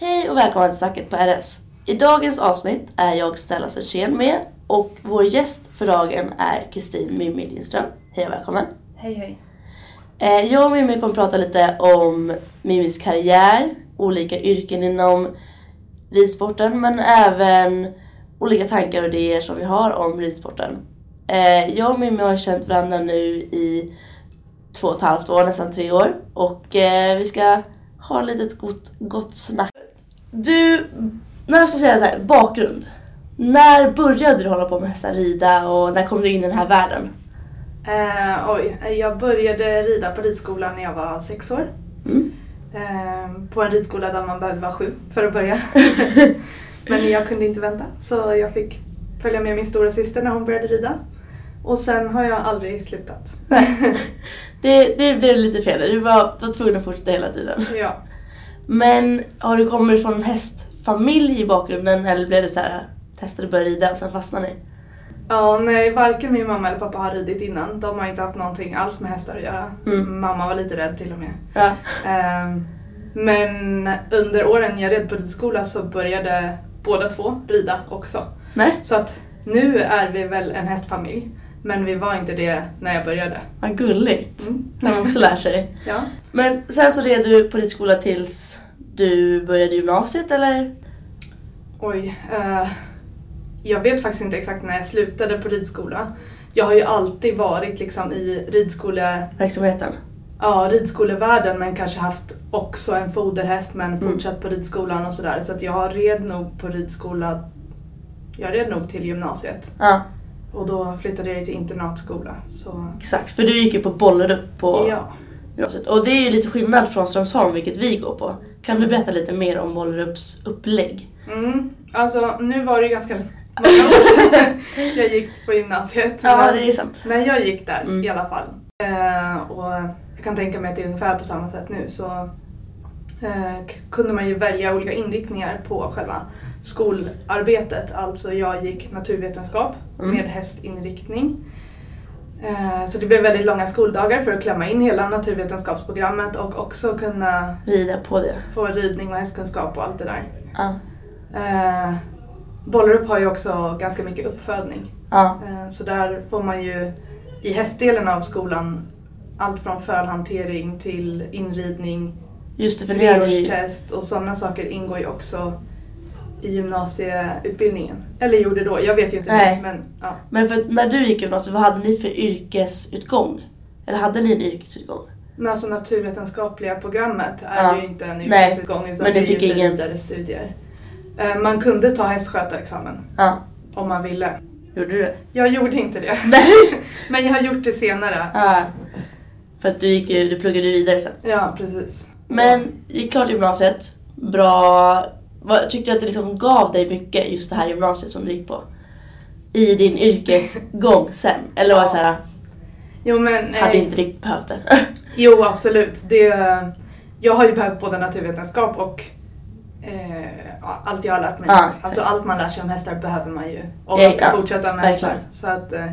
Hej och välkommen till Snacket på RS. I dagens avsnitt är jag Stella Sörsen med och vår gäst för dagen är Kristin Mimmi Lindström. Hej och välkommen. Hej hej. Eh, Jag och Mimmi kommer prata lite om Mimmis karriär, olika yrken inom ridsporten men även olika tankar och idéer som vi har om ridsporten. Eh, Jag och Mimmi har känt varandra nu i två och ett halvt år, nästan tre år och eh, vi ska ha lite gott, gott snack. Du, när jag ska säga så här, bakgrund. När började du hålla på med hästar, rida och när kom du in i den här världen? Eh, oj, jag började rida på ridskolan när jag var sex år. Mm. Eh, på en ridskola där man behövde vara sju för att börja. Men jag kunde inte vänta så jag fick följa med min stora syster när hon började rida. Och sen har jag aldrig slutat. Det, det blev lite fel, du var, var tvungen att fortsätta hela tiden. ja. Men har du kommit från en hästfamilj i bakgrunden eller blev det så här testade börja rida och sen fastnade ni? ja, nej varken min mamma eller pappa har ridit innan. De har inte haft någonting alls med hästar att göra. Mm. Mamma var lite rädd till och med. Ja. Ehm, Men under åren jag red på ridskola så började båda två rida också. Nej, Så att nu är vi väl en hästfamilj. Men vi var inte det när jag började. vad gulligt. Mm. När man också lär sig. Ja. Men sen så red du på ridskola tills du började gymnasiet eller? Oj. eh, jag vet faktiskt inte exakt när jag slutade på ridskola. Jag har ju alltid varit liksom i ridskole, Verksamheten? ja, ridskolevärlden men kanske haft också en foderhäst men Mm. fortsatt på ridskolan och sådär. Så att jag har red nog på ridskola, jag red nog till gymnasiet. Ja, Och då flyttade jag till internatskola. Så exakt. För du gick ju på Bollerup på ja. gymnasiet. Och det är ju lite skillnad från Strömsholm vilket vi går på. Kan du berätta lite mer om Bollerups upplägg? Mm. Alltså nu var det ganska många år sedan jag gick på gymnasiet. Ja, men- det är sant. Men jag gick där Mm. i alla fall. Eh, och jag kan tänka mig att det är ungefär på samma sätt nu. Så eh, kunde man ju välja olika inriktningar på själva skolarbetet. Alltså jag gick naturvetenskap Mm. med hästinriktning. Eh, så det blev väldigt långa skoldagar för att klämma in hela naturvetenskapsprogrammet och också kunna Rida på det. få ridning och hästkunskap och allt det där. Ja. Eh, Bollerup har ju också ganska mycket uppfödning. Ja. Eh, Så där får man ju i hästdelen av skolan allt från fölhantering till inridning, Just det, för treårstest och sådana saker ingår ju också i gymnasieutbildningen. Eller gjorde då, jag vet ju inte Nej. men ja. Men för när du gick gymnasiet, vad hade ni för yrkesutgång? Eller hade ni en yrkesutgång? Men alltså naturvetenskapliga programmet är Ja. ju inte en Nej, yrkesutgång utan men det ju fick för ingen- vidare studier. Eh, Man kunde ta hästskötarexamen Ja, om man ville. gjorde du det? Jag gjorde inte det. Nej! Men jag har gjort det senare. Ja. För att du gick ju, du pluggade ju vidare sen. Ja, precis. Men gick klart gymnasiet, bra. Vad, tyckte du att det liksom gav dig mycket just det här gymnasiet som du gick på? I din yrkesgång sen? Eller var det såhär, Jo men... eh, hade inte riktigt behövt det? Jo, absolut. Det, jag har ju behövt både naturvetenskap och eh, allt jag har lärt mig. Exakt. alltså allt man lär sig om hästar behöver man ju om man ska ja, fortsätta med verkligen. hästar. Så att, eh,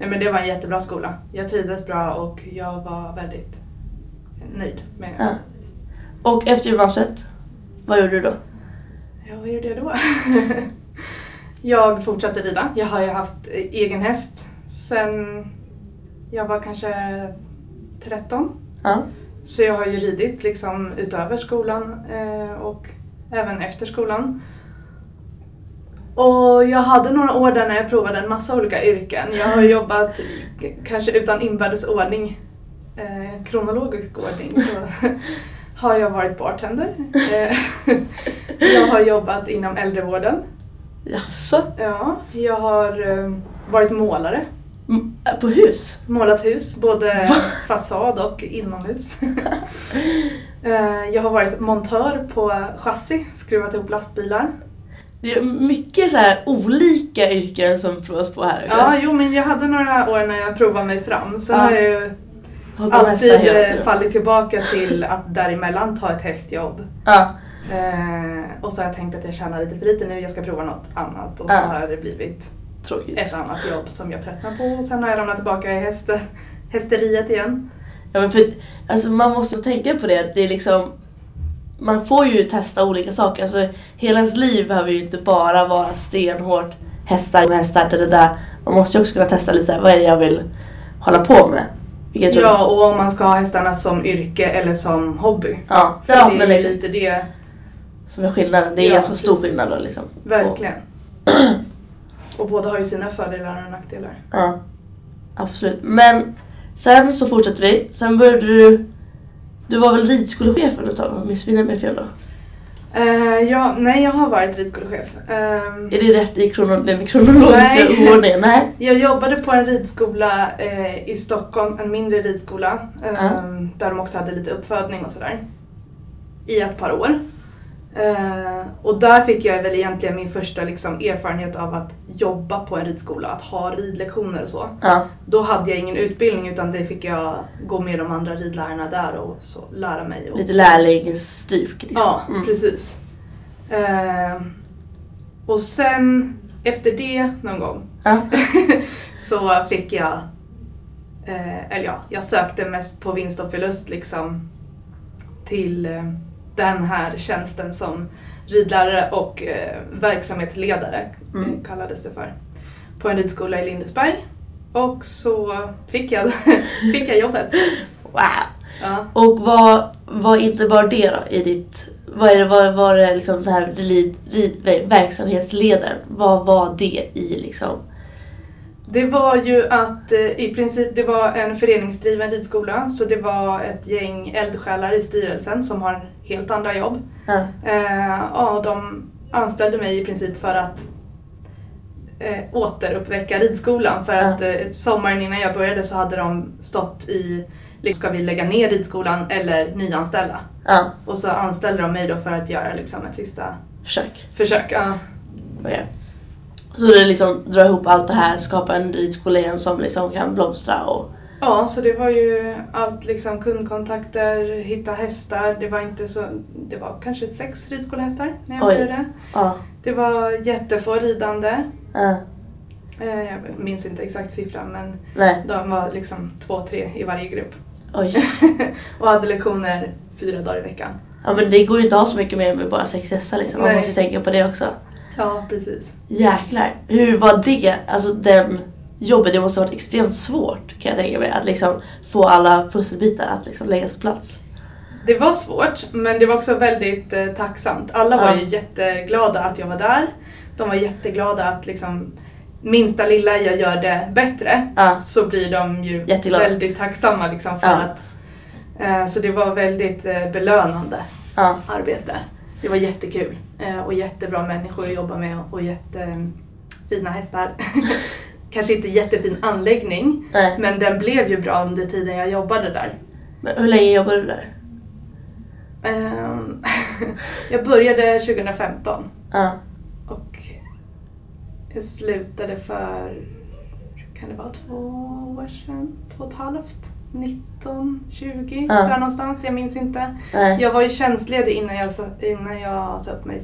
nej, men det var en jättebra skola. Jag trivdes bra och jag var väldigt nöjd med Ja. Och efter gymnasiet, vad gjorde du då? Ja, vad gjorde jag då? jag fortsatte rida. Jag har ju haft eh, egen häst sen jag var kanske 13. Ja. Så jag har ju ridit liksom utöver skolan eh, och även efter skolan. Och jag hade några år där när jag provade en massa olika yrken. Jag har jobbat, kanske utan inbördes ordning, eh, kronologisk ordning, så har jag varit bartender. Eh, jag har jobbat inom äldrevården. Jaså? Ja, jag har eh, varit målare. Mm, På hus? Målat hus, både Va? fasad och inomhus. Eh, jag har varit montör på chassi, skruvat ihop lastbilar. Det är mycket så här olika yrken som provas på här. också. Ja, jo men jag hade några år när jag provade mig fram. Sen Ja. har jag ju alltid eh, fallit tillbaka till att däremellan ta ett hästjobb. Ja. Eh, och så har jag tänkt att jag tjänar lite för lite nu, jag ska prova något annat. Och Ja. så har det blivit Tråkigt. ett annat jobb som jag tröttnar på. Och sen har jag ramlat tillbaka i häste, hästeriet igen. Ja, men för, alltså, man måste tänka på det det är liksom man får ju testa olika saker. Alltså, hela ens liv behöver ju inte bara vara stenhårt hästar och hästar. Det där. Man måste ju också kunna testa lite så här, vad är det jag vill hålla på med. Ja, och om man ska ha hästarna som yrke eller som hobby. ja, ja det men är liksom, lite det, som är skillnaden. Det är Ja, ganska stor precis. skillnad då liksom. verkligen. Och båda har ju sina fördelar och nackdelar. Ja, absolut. Men sen så fortsätter vi. Sen började du... Du var väl ridskolechef under ett tag? Missminner jag mig fel då? Eh, ja, nej, jag har varit ridskolechef. Ehm, Är det rätt i krono, den kronologiska ordningen? Nej. Jag jobbade på en ridskola eh, i Stockholm, en mindre ridskola. Eh, Ja. Där de också hade lite uppfödning och sådär. I ett par år. Eh, och där fick jag väl egentligen min första liksom, erfarenhet av att jobba på en ridskola, att ha ridlektioner och så. Ja, Då hade jag ingen utbildning utan det fick jag gå med de andra ridlärarna där och så lära mig. Och lite lärlingsstuk liksom. Ja, Mm. precis. Eh, och sen efter det någon gång Ja. så fick jag, eh, eller ja, jag sökte mest på vinst och förlust liksom till eh, den här tjänsten som ridlärare och eh, verksamhetsledare Mm. eh, kallades det för. På en ridskola i Lindesberg. Och så fick jag, fick jag jobbet. Wow. Ja. Och vad, vad innebar det då i ditt... Vad är det, vad var det liksom det här rid, rid, verksamhetsledaren? Vad var det i liksom? Det var ju att eh, i princip det var en föreningsdriven ridskola så det var ett gäng eldsjälar i styrelsen som har helt andra jobb. Ja. Eh, ja, de anställde mig i princip för att eh, återuppväcka ridskolan för Ja. att eh, sommaren innan jag började så hade de stått i liksom, ska vi lägga ner ridskolan eller nyanställa? Ja, Och så anställde de mig då för att göra liksom, ett sista försök. försök. Ja. Okej. Så det liksom dra ihop allt det här, skapa en ridskola igen som liksom kan blomstra och... Ja, så det var ju allt liksom kundkontakter, hitta hästar. Det var inte så, det var kanske sex ridskolehästar när jag Oj. började. Ja. Det var jättefå ridande. ja. Eh, Jag minns inte exakt siffran men Nej, de var liksom två, tre i varje grupp. Och hade lektioner fyra dagar i veckan. Ja men det går ju inte att ha så mycket mer med bara sex hästar liksom. Man Nej. måste ju tänka på det också. Ja, precis. Jäklar. Hur var det? Alltså den jobbet, det måste ha varit extremt svårt kan jag tänka mig. Att liksom få alla pusselbitar att liksom läggas på plats. Det var svårt men det var också väldigt eh, tacksamt. Alla var Ja. ju jätteglada att jag var där. De var jätteglada att liksom minsta lilla jag gör det bättre Ja. så blir de ju Jätteglada. väldigt tacksamma liksom för Ja. att eh, så det var väldigt eh, belönande arbete. Det var jättekul och jättebra människor att jobba med och jättefina hästar. Kanske inte jättefin anläggning Nej. men den blev ju bra under tiden jag jobbade där. Men hur länge jobbade du där? Ehm, jag började 2015 Ja. och jag slutade för, kan det vara två år sedan? Två och ett halvt? 19, 20, Ja. där någonstans, jag minns inte. Nej. Jag var ju tjänstledig innan jag, innan jag sa upp mig.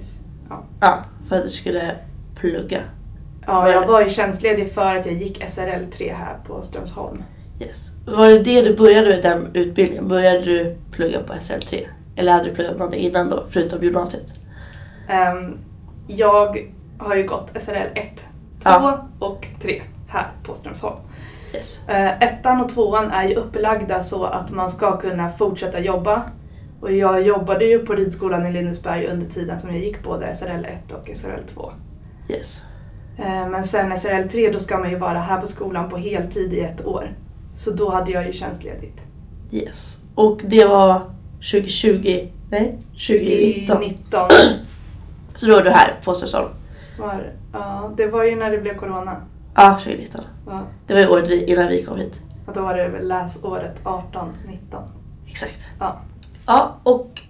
Ja. Ja, för att du skulle plugga. ja, jag var ju tjänstledig för att jag gick SRL 3 här på Strömsholm. Yes. Var det det du började med den utbildningen? Började du plugga på SL3? Eller hade du pluggat någonting innan då, förutom gymnasiet? Ehm, jag har ju gått SRL 1, 2 Ja. och 3 här på Strömsholm. Yes. Eh, ettan och tvåan är ju upplagda så att man ska kunna fortsätta jobba. Och jag jobbade ju på ridskolan i Lindesberg under tiden som jag gick både SRL 1 och SRL 2. Yes. Eh, men sen SRL 3 då ska man ju vara här på skolan på heltid i ett år. Så då hade jag ju tjänstledigt. Yes. Och det var 2020? Nej, 2019. 2019 Så då var du här på var, ja, det var ju när det blev corona. Ja, 2019. Ja, Det var ju året vi, innan vi kom hit. och då var det väl läsåret 18, 19. Exakt. Ja. Ja, och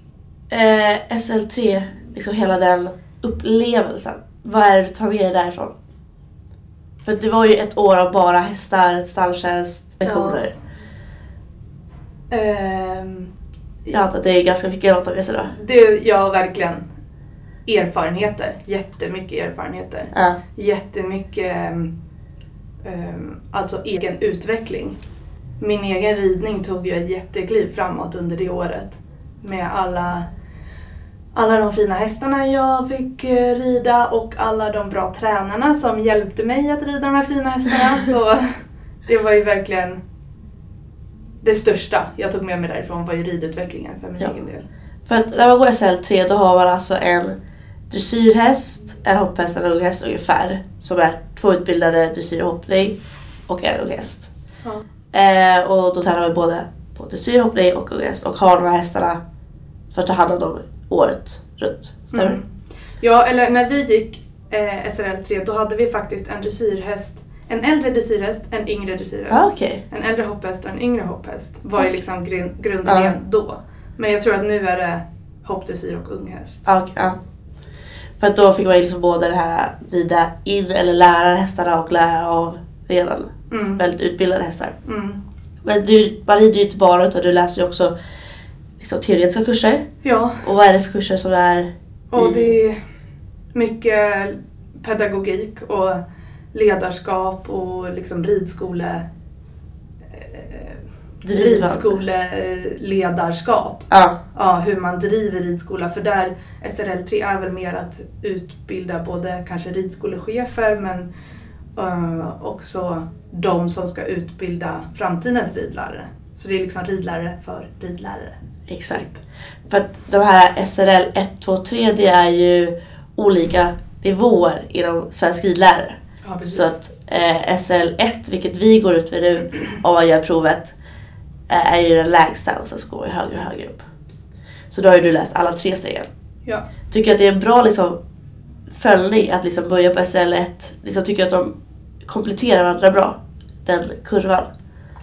eh, SL3, liksom hela den upplevelsen. Vad är det du tar med dig därifrån? För det var ju ett år av bara hästar, stalltjänst, lektioner. Ehm, Jag antar att det är ganska mycket att ta med sig då. det, ja, verkligen. Erfarenheter. Jättemycket erfarenheter. Ja. jättemycket um, alltså egen utveckling. Min egen ridning tog ju ett jättekliv framåt under det året. Med alla alla de fina hästarna jag fick eh, rida och alla de bra tränarna som hjälpte mig att rida de här fina hästarna. Så det var ju verkligen det största jag tog med mig därifrån var ju ridutvecklingen för min Ja. egen del. För att när man går SL3 då har man alltså en dressyrhäst, en hopphäst och en unghäst ungefär. Som är två utbildade dressyr och hoppning och en unghäst. Ja. Eh, och då tränar vi både på dressyr, hoppning och unghäst och har de här hästarna för att ta hand om dem året runt. Stämmer? Mm. Ja, eller när vi gick eh, SRL3 då hade vi faktiskt en dressyrhäst, en äldre dressyrhäst, en yngre dressyrhäst. Ja, okej. En äldre hopphäst och en yngre hopphäst var ju Okej. liksom grun- grundidén Ja. då. Men jag tror att nu är det hoppdressyr och unghäst. Okej, ja. För att då fick man ju liksom både det här rida in eller lära hästarna och lära av redan Mm. väldigt utbildade hästar. Mm. Men du, man rider ju inte bara utan du läser ju också liksom, teoretiska kurser. Ja, Och vad är det för kurser som är och i... det är mycket pedagogik och ledarskap och liksom ridskole... Ridskoleledarskap. Ja, Ja, hur man driver ridskola. För där, SRL3 är väl mer att utbilda både kanske ridskolechefer men eh, också de som ska utbilda framtidens ridlärare. Så det är liksom ridlärare för ridlärare. exakt. För att de här SRL 1, 2, 3 det är ju olika nivåer inom svensk ridlärare. Ja. Så att eh, SL1, vilket vi går ut med nu man gör provet, är ju den lägsta och sen så går vi högre och högre upp. Så då har ju du läst alla tre stegen. ja. Tycker att det är en bra liksom, följning att liksom börja på SL1. Liksom tycker att de kompletterar varandra bra, den kurvan.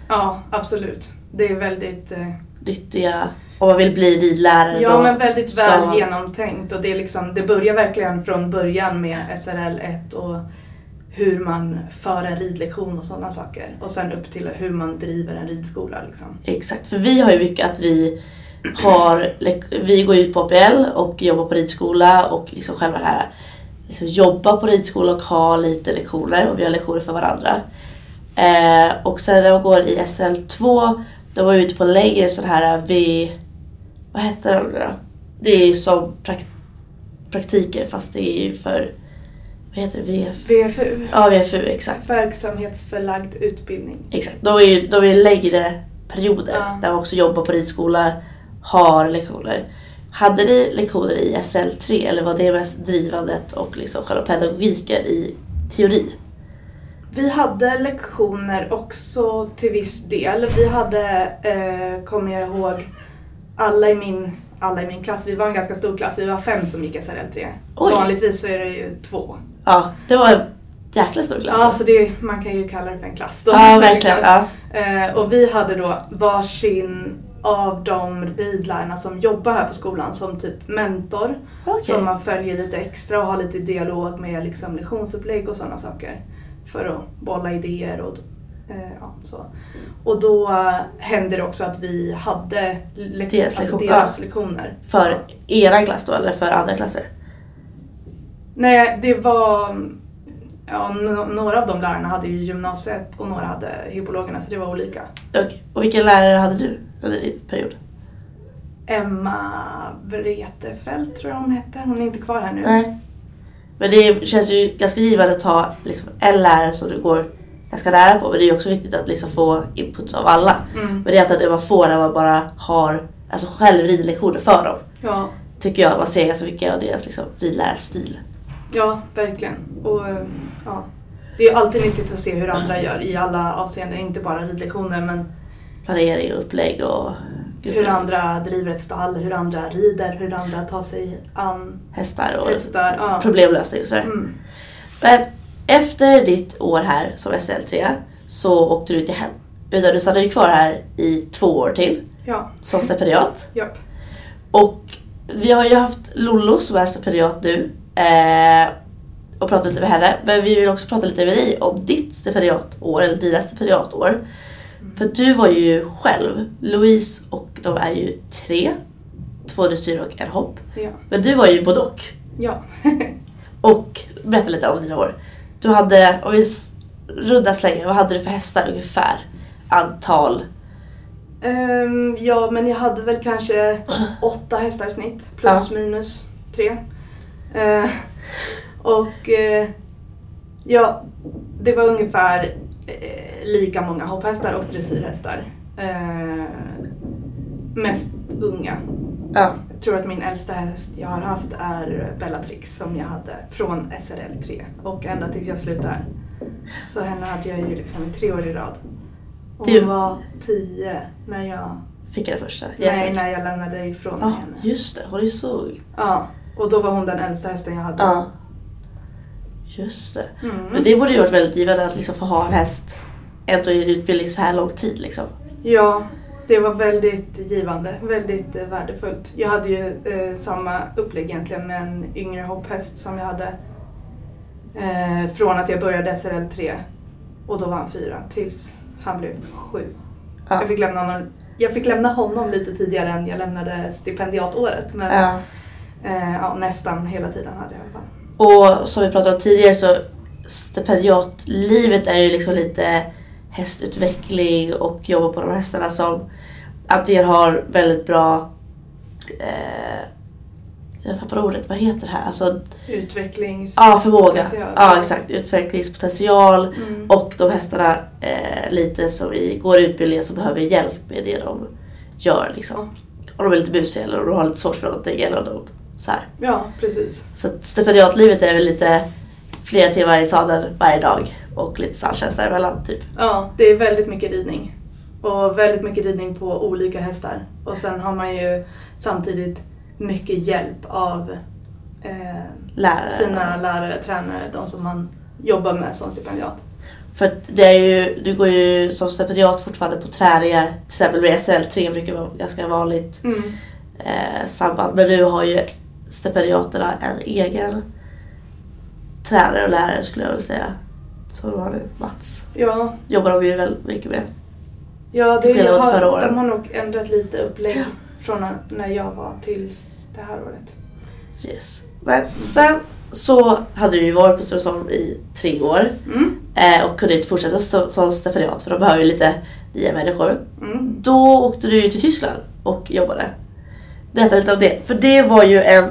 ja, absolut. Det är väldigt, eh, Nyttiga, om man vill bli ridlärare ja, men väldigt ska väl man- genomtänkt. Och det, är liksom, det börjar verkligen från början med SRL1 och hur man för en ridlektion och sådana saker. Och sen upp till hur man driver en ridskola. Liksom. Exakt, för vi har ju mycket att vi har, vi går ut på APL och jobbar på ridskola och liksom själva det här liksom jobba på ridskola och ha lite lektioner och vi har lektioner för varandra. Eh, och sen när jag går i SL2 då var vi ute på längre sån här eh, vi, vad heter det nu då? Det är ju som prakt, praktiker fast det är ju för, vad heter det? VF? VFU, Ja, VFU exakt. verksamhetsförlagd utbildning. Exakt, de är de är längre perioder Ja. där man också jobbar på ridskola, har lektioner. Hade ni lektioner i SL3 eller var det mest drivandet och liksom själva pedagogiken i teori? Vi hade lektioner också till viss del. Vi hade, eh, kommer jag ihåg, alla i, min, alla i min klass, vi var en ganska stor klass, vi var fem som gick SRL3. Oj. Vanligtvis så är det ju två. Ja, det var en jäkla stor klass. Ja, så det, man kan ju kalla det för en klass då. ja verkligen. Ja. Eh, och vi hade då varsin av de ridlärarna som jobbar här på skolan som typ mentor. Okej. Som man följer lite extra och har lite dialog med liksom lektionsupplägg och sådana saker. För att bolla idéer och ja, så. Och då eh, hände det också att vi hade lek- Deras alltså lektion- deras ja. lektioner. För era klass då eller för andra klasser? Nej, det var... Ja, no- några av de lärarna hade ju gymnasiet och några hade hippologerna så det var olika. Okej. Och vilken lärare hade du under din period? Emma Wretefeld tror jag hon hette. Hon är inte kvar här nu. Nej. Men det känns ju ganska givande att ha liksom en lärare som du går ganska nära på. Men det är också viktigt att liksom få inputs av alla. Mm. Men det är att man får när man bara har alltså själv ridlektioner för dem. Ja, Tycker jag man ser ganska mycket av deras liksom, ridlärarstil. ja, verkligen. Och ja, det är alltid nyttigt att se hur andra gör i alla avseenden. Inte bara ridlektioner men Planering och upplägg och hur andra driver ett stall, hur andra rider, hur andra tar sig an hästar och hästar. Ja. problemlösning och sådär. Mm. Men efter ditt år här som SL3 så åkte du inte hem. Utan du stannade ju kvar här i två år till Ja, som stipendiat. japp. Och vi har ju haft Lollo som är stipendiat nu eh, och pratat lite med henne. Men vi vill också prata lite med dig om ditt stipendiatår, eller dina stipendiatår. För du var ju själv, Louise och de är ju tre. Två dressyr och en hopp. Ja. Men du var ju både och. ja. Och berätta lite om dina år. Du hade, om vi runda slängar, vad hade du för hästar ungefär? Antal Ehm, ja, men jag hade väl kanske åtta hästar i snitt. Plus Ja. minus tre. Eh, och eh, ja, det var ungefär eh, lika många hopphästar och dressyrhästar. Mest unga. Ja. Jag tror att min äldsta häst jag har haft är Bellatrix som jag hade från SRL 3 och ända tills jag slutade. Så henne hade jag ju liksom i tre år i rad. Och hon var tio när jag, Fick jag det första? nej, när jag lämnade ifrån mig henne. just det. Hon är så... Ja, och då var hon den äldsta hästen jag hade. Ja. Just det. Mm. Men det borde ju varit väldigt givande att liksom få ha en häst ändå i en utbildning så här lång tid liksom. Ja, det var väldigt givande, väldigt eh, värdefullt. Jag hade ju eh, samma upplägg egentligen med en yngre hopphäst som jag hade eh, från att jag började SRL 3 och då var han fyra tills han blev sju. Ja. Jag, fick lämna honom, jag fick lämna honom lite tidigare än jag lämnade stipendiatåret men Ja. eh, ja, nästan hela tiden hade jag i alla fall. Och som vi pratade om tidigare så stipendiatlivet är ju liksom lite hästutveckling och jobba på de hästarna som antingen har väldigt bra eh, jag tappar ordet, vad heter det här? Alltså, Utvecklings... ja förmåga. Potential. Ja exakt, utvecklingspotential. Mm. Och de hästarna eh, lite som i, går utbildningen som behöver hjälp med det de gör liksom. Om de är lite busiga eller om de har lite svårt för någonting eller om de så här. Ja, precis. Så att stipendiatlivet är väl lite flera timmar i sadeln varje dag och lite stalltjänst däremellan typ. Ja, det är väldigt mycket ridning. Och väldigt mycket ridning på olika hästar. Och sen har man ju samtidigt mycket hjälp av eh, Lärare. sina lärare, tränare, de som man jobbar med som stipendiat. För det är ju, du går ju som stipendiat fortfarande på träningar. Till exempel med SL3 brukar vara ganska vanligt Mm. eh, samband. Men nu har ju stipendiaterna en egen tränare och lärare skulle jag vilja säga. Så då har vi Mats. Ja, Jobbar de ju väldigt mycket med. Ja det förra har, de har nog ändrat lite upplägg från när- när jag var tills det här året. Yes. Men sen så hade du ju varit på Strömsholm i tre år. Mm. Eh, och kunde inte fortsätta som, som stipendiat för de behöver ju lite nya människor. Mm. Då åkte du ju till Tyskland och jobbade. Berätta lite om det. För det var ju en,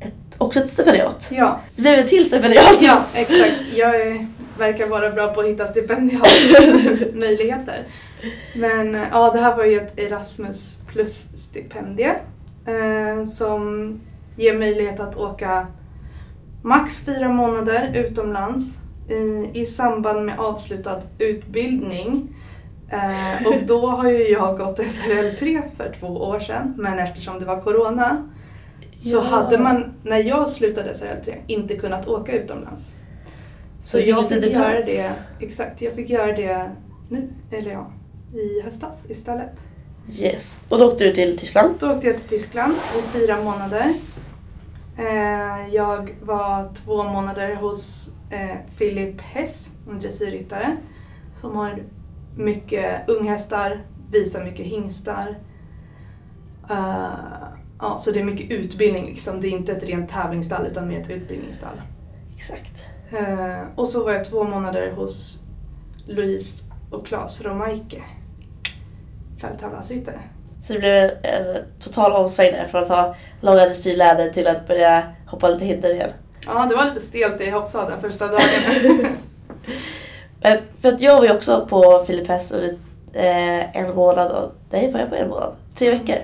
ett, också ett stipendiat. Ja, Det blev ett till stipendiat. ja, exakt. Jag är, verkar vara bra på att hitta stipendiatmöjligheter. Men eh, ja, det här var ju ett Erasmus plus-stipendie eh, som ger möjlighet att åka max fyra månader utomlands i, i samband med avslutad utbildning. Eh, och då har ju jag gått SRL 3 för två år sedan, men eftersom det var Corona så Ja. hade man, när jag slutade SRL 3, inte kunnat åka utomlands. Så Så jag fick göra det, exakt, jag fick göra det nu, eller ja, i höstas istället. Yes. Och då åkte du till Tyskland. Då åkte jag till Tyskland i fyra månader. Eh, jag var två månader hos eh, Philip Hess, en dressyrryttare, som har mycket unghästar, visar mycket hingstar. Eh, ja, så det är mycket utbildning liksom. Det är inte ett rent tävlingsstall utan mer ett utbildningsstall. Exakt. Och så var jag två månader hos Louise och Claes Romaike, fälttävlansryttare. Så det blev en, total omsväng där från att ha långa dressyrläder till att börja hoppa lite hinder igen. Ja, det var lite stelt i hoppsadeln första dagen. Men för att jag var ju också på Philip Hess under eh, en månad och... Nej, var jag på en månad? Tre veckor.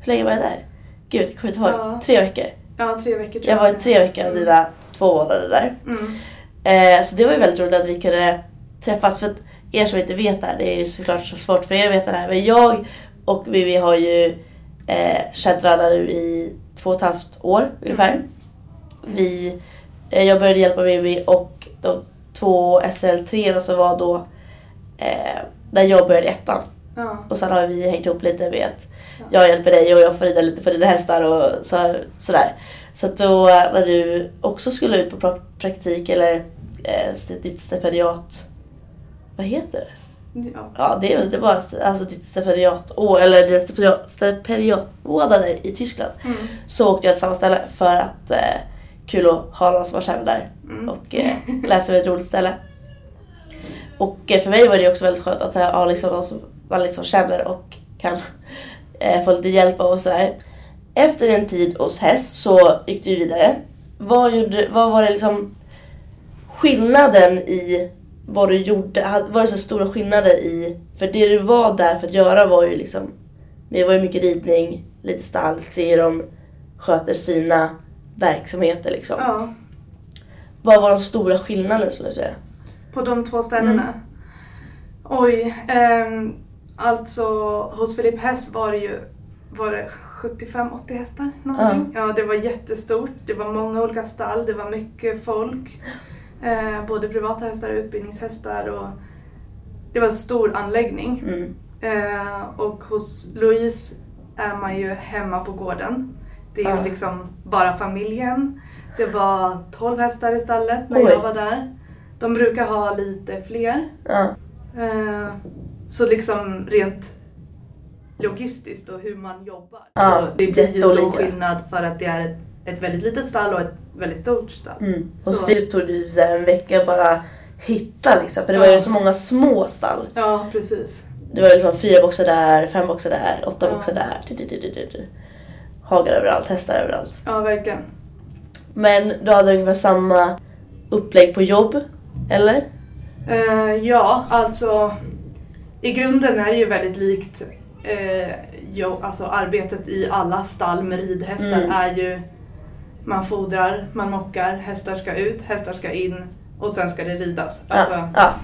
Hur länge var jag där? Gud, jag kommer inte ihåg. Ja. Tre veckor. ja, tre veckor tror Jag var i tre veckor av dina två månader där. Mm. Eh, så det var ju väldigt roligt att vi kunde träffas. För att er som inte vet det här, det är ju såklart så svårt för er att veta det här. Men jag och Vivi har ju eh, känt varandra nu i två och ett halvt år ungefär. Vi, eh, jag började hjälpa Vivi och de två SL3 och så var då eh, när jag började ettan. Ja. Och sen har vi hängt ihop lite med att jag hjälper dig och jag får rida lite på dina hästar och så, sådär. Så att då eh, när du också skulle ut på pra- praktik eller eh, ditt stipendiat, vad heter det? Ja. Ja det är väl det är bara st- alltså ditt stipendiat, å, eller dina stipendiat, stipendiatmånader i Tyskland. Mm. Så åkte jag till samma ställe för att eh, kul att ha någon som man känner där Mm. och eh, läsa vid ett roligt ställe. Och eh, för mig var det också väldigt skönt att ha liksom någon som man liksom känner och kan eh, få lite hjälp av och sådär. Efter en tid hos häst så gick du vidare. Vad, gjorde, vad var det liksom skillnaden i vad du gjorde? Var det så stora skillnader i... För det du var där för att göra var ju liksom... Det var ju mycket ridning, lite stall, se hur de sköter sina verksamheter liksom. Ja, Vad var de stora skillnaderna skulle jag säga? på de två ställena. Mm. Oj, ehm, alltså hos Filip Häst var det ju var det 75-80 hästar någonting. Ja. det var jättestort. Det var många olika stall, det var mycket folk. Eh, både privata hästar och utbildningshästar. Och det var en stor anläggning. Mm. Eh, och hos Louise är man ju hemma på gården. Det är ju Ja. liksom bara familjen. Det var 12 hästar i stallet när Oj. jag var där. De brukar ha lite fler. Ja. Eh, så liksom rent logistiskt och hur man jobbar. Ja, så det blir ju stor skillnad för att det är ett, ett väldigt litet stall och ett väldigt stort stall. Mm. Hos Filip tog det ju så en vecka att bara hitta liksom. För det var ju Ja. så många små stall. Ja, precis. Det var liksom fyra boxar där, fem boxar där, åtta Ja. boxar där. Du, du, du, du. Hagar överallt, hästar överallt. Ja, verkligen. Men du hade ungefär samma upplägg på jobb, eller? Eh, ja, alltså i grunden är det ju väldigt likt eh, jo, alltså arbetet i alla stall med ridhästar Mm. är ju man fodrar, man mockar, hästar ska ut, hästar ska in och sen ska det ridas. Alltså, ja, ja.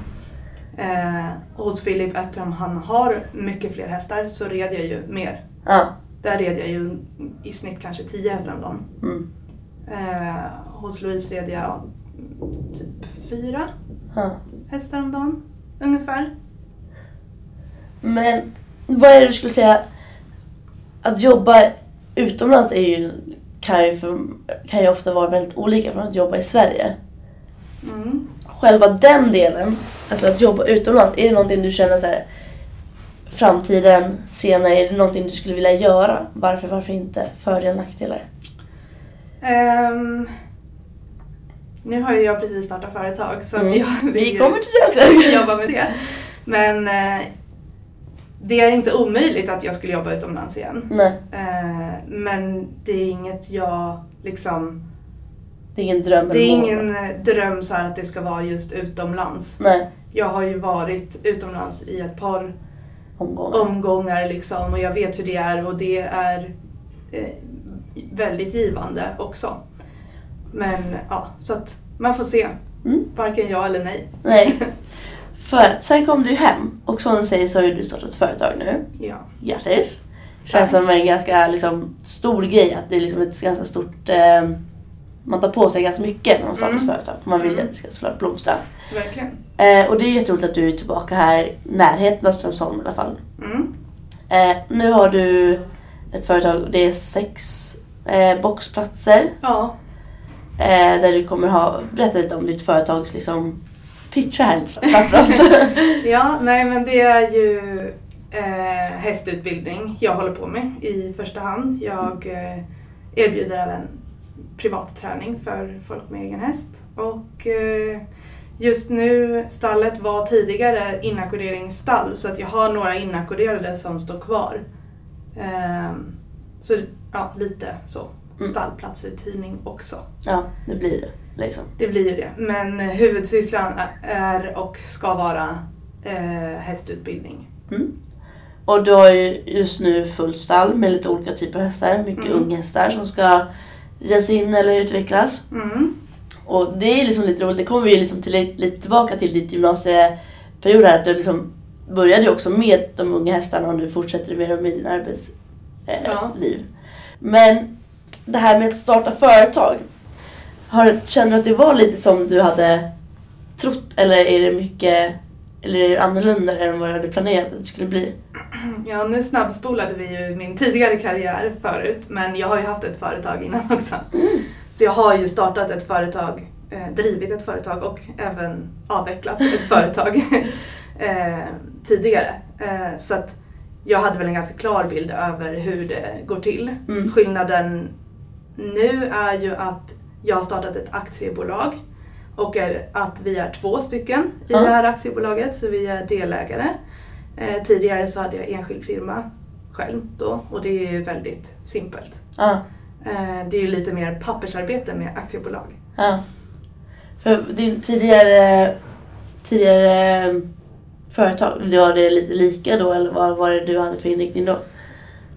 eh, hos Filip, eftersom han har mycket fler hästar så red jag ju mer. ja. Där red jag ju i snitt kanske 10 hästar om dagen. Mm. Eh, hos Louise red jag typ fyra ja. hästar om dagen ungefär. Men vad är det du skulle säga? Att jobba utomlands är ju, kan, ju för, kan ju ofta vara väldigt olika från att jobba i Sverige. Mm. Själva den delen, alltså att jobba utomlands, är det någonting du känner så här framtiden, senare, är det någonting du skulle vilja göra? Varför, varför inte? Fördelar, nackdelar? Ehm, nu har ju jag precis startat företag så Mm. vill Vi ju kommer till det också. jobba med det. Men eh, det är inte omöjligt att jag skulle jobba utomlands igen. Nej, Eh, men det är inget jag liksom... det är ingen dröm. Det är ingen eh, dröm så att det ska vara just utomlands. Nej, Jag har ju varit utomlands i ett par omgångar. omgångar liksom och jag vet hur det är och det är eh, väldigt givande också. Men ja, så att man får se. Mm. Varken ja eller nej. Nej. För sen kom du hem och som du säger så har ju du startat företag nu. Ja. Grattis! Känns som en ganska liksom, stor grej att det är liksom ett ganska stort... Eh, man tar på sig ganska mycket när man startar Mm. ett företag. För man vill ju Mm. att det ska såklart blomstra. Verkligen. Eh, och det är jätteroligt att du är tillbaka här i närheten av Strömsholm i alla fall. Mm. Eh, nu har du ett företag, det är sex eh, boxplatser. Ja. Eh, där du kommer ha, berätta lite om ditt företags liksom, pitcha här lite för oss. ja, nej men det är ju eh, hästutbildning jag håller på med i första hand. Jag eh, erbjuder även privat träning för folk med egen häst. Och eh, just nu, stallet var tidigare inackorderingsstall så att jag har några inackorderade som står kvar. Ehm, så ja, lite så. Mm. Stallplatsuthyrning också. ja, det blir det. Liksom. Det blir ju det. Men eh, huvudsysslan är och ska vara eh, hästutbildning. Mm. Och du har ju just nu fullt stall med lite olika typer av hästar. Mycket Mm. unghästar som ska ridas in eller utvecklas. Mm. Och det är liksom lite roligt, det kommer vi liksom till, lite tillbaka till ditt gymnasieperiod här. Att du liksom började också med de unga hästarna och nu fortsätter du med dem i din arbetsliv. Eh, Ja. Men det här med att starta företag. Har, känner du att det var lite som du hade trott eller är det mycket eller är det annorlunda än vad du hade planerat att det skulle bli? Ja, nu snabbspolade vi ju min tidigare karriär förut men jag har ju haft ett företag innan också. Så jag har ju startat ett företag, eh, drivit ett företag och även avvecklat ett företag eh, tidigare. Eh, så att jag hade väl en ganska klar bild över hur det går till. Mm. Skillnaden nu är ju att jag har startat ett aktiebolag och är att vi är två stycken i Ja. det här aktiebolaget så vi är delägare. Eh, tidigare så hade jag enskild firma själv då och det är väldigt simpelt. Ja. Eh, det är ju lite mer pappersarbete med aktiebolag. Ja. För din tidigare, tidigare företag, var det lite lika då eller vad var det du hade för inriktning då?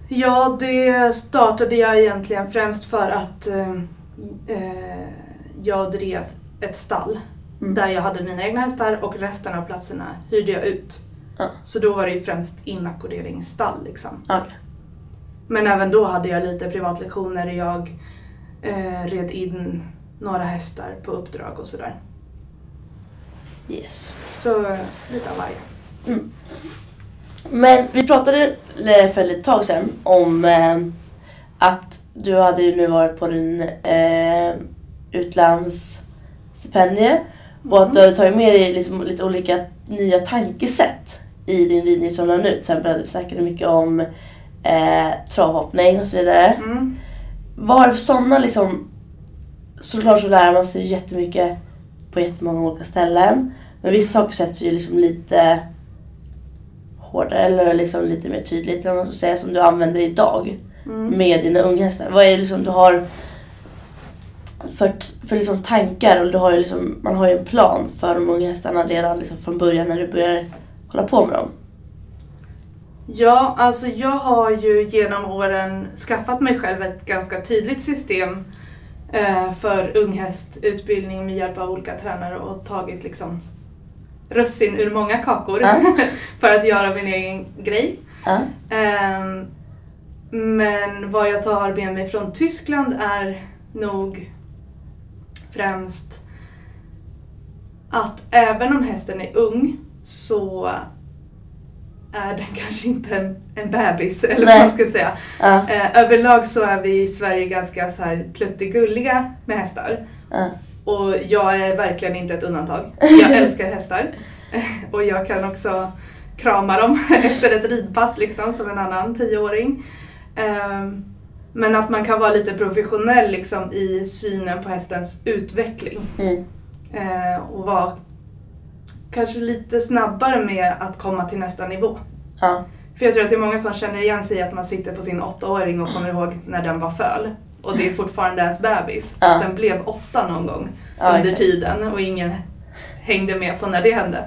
Ja, det startade jag egentligen främst för att eh, eh, jag drev ett stall Mm. där jag hade mina egna hästar och resten av platserna hyrde jag ut. Ja. Så då var det ju främst inackorderingsstall liksom. Okej. Men även då hade jag lite privatlektioner. Jag eh, red in några hästar på uppdrag och sådär. Yes. Så eh, lite av varje. Men vi pratade eh, för ett tag sedan om eh, att du hade ju nu varit på din eh, utlandsstipendie och att du hade tagit med dig liksom lite olika nya tankesätt i din ridning som du har nu. Till exempel snackade mycket om eh, travhoppning och så vidare. Mm. Vad har du för sådana liksom... Såklart så lär man sig jättemycket på jättemånga olika ställen. Men vissa saker sätts ju liksom lite hårdare eller liksom lite mer tydligt eller vad man ska säga, som du använder idag Mm. med dina unghästar. Vad är det liksom du har för, för liksom tankar och du har ju liksom, man har ju en plan för de unga hästarna redan liksom från början när du börjar hålla på med dem. Ja, alltså jag har ju genom åren skaffat mig själv ett ganska tydligt system eh, för unghästutbildning med hjälp av olika tränare och tagit liksom russin ur många kakor Ja. för att göra min egen grej. Ja. Ehm, men vad jag tar med mig från Tyskland är nog främst att även om hästen är ung så är den kanske inte en, en bebis eller vad Nej. man ska säga. Ja. Eh, överlag så är vi i Sverige ganska så här pluttigulliga med hästar. Och jag är verkligen inte ett undantag. Jag älskar hästar. Och jag kan också krama dem efter ett ridpass liksom som en annan tioåring. Ehm, Men att man kan vara lite professionell liksom i synen på hästens utveckling. Mm. Eh, Och vara kanske lite snabbare med att komma till nästa nivå. Ja. För jag tror att det är många som känner igen sig i att man sitter på sin åttaåring och kommer ihåg när den var föl. Och det är fortfarande ens bebis. Ja. Fast den blev åtta någon gång Ja, under exakt. tiden och ingen hängde med på när det hände.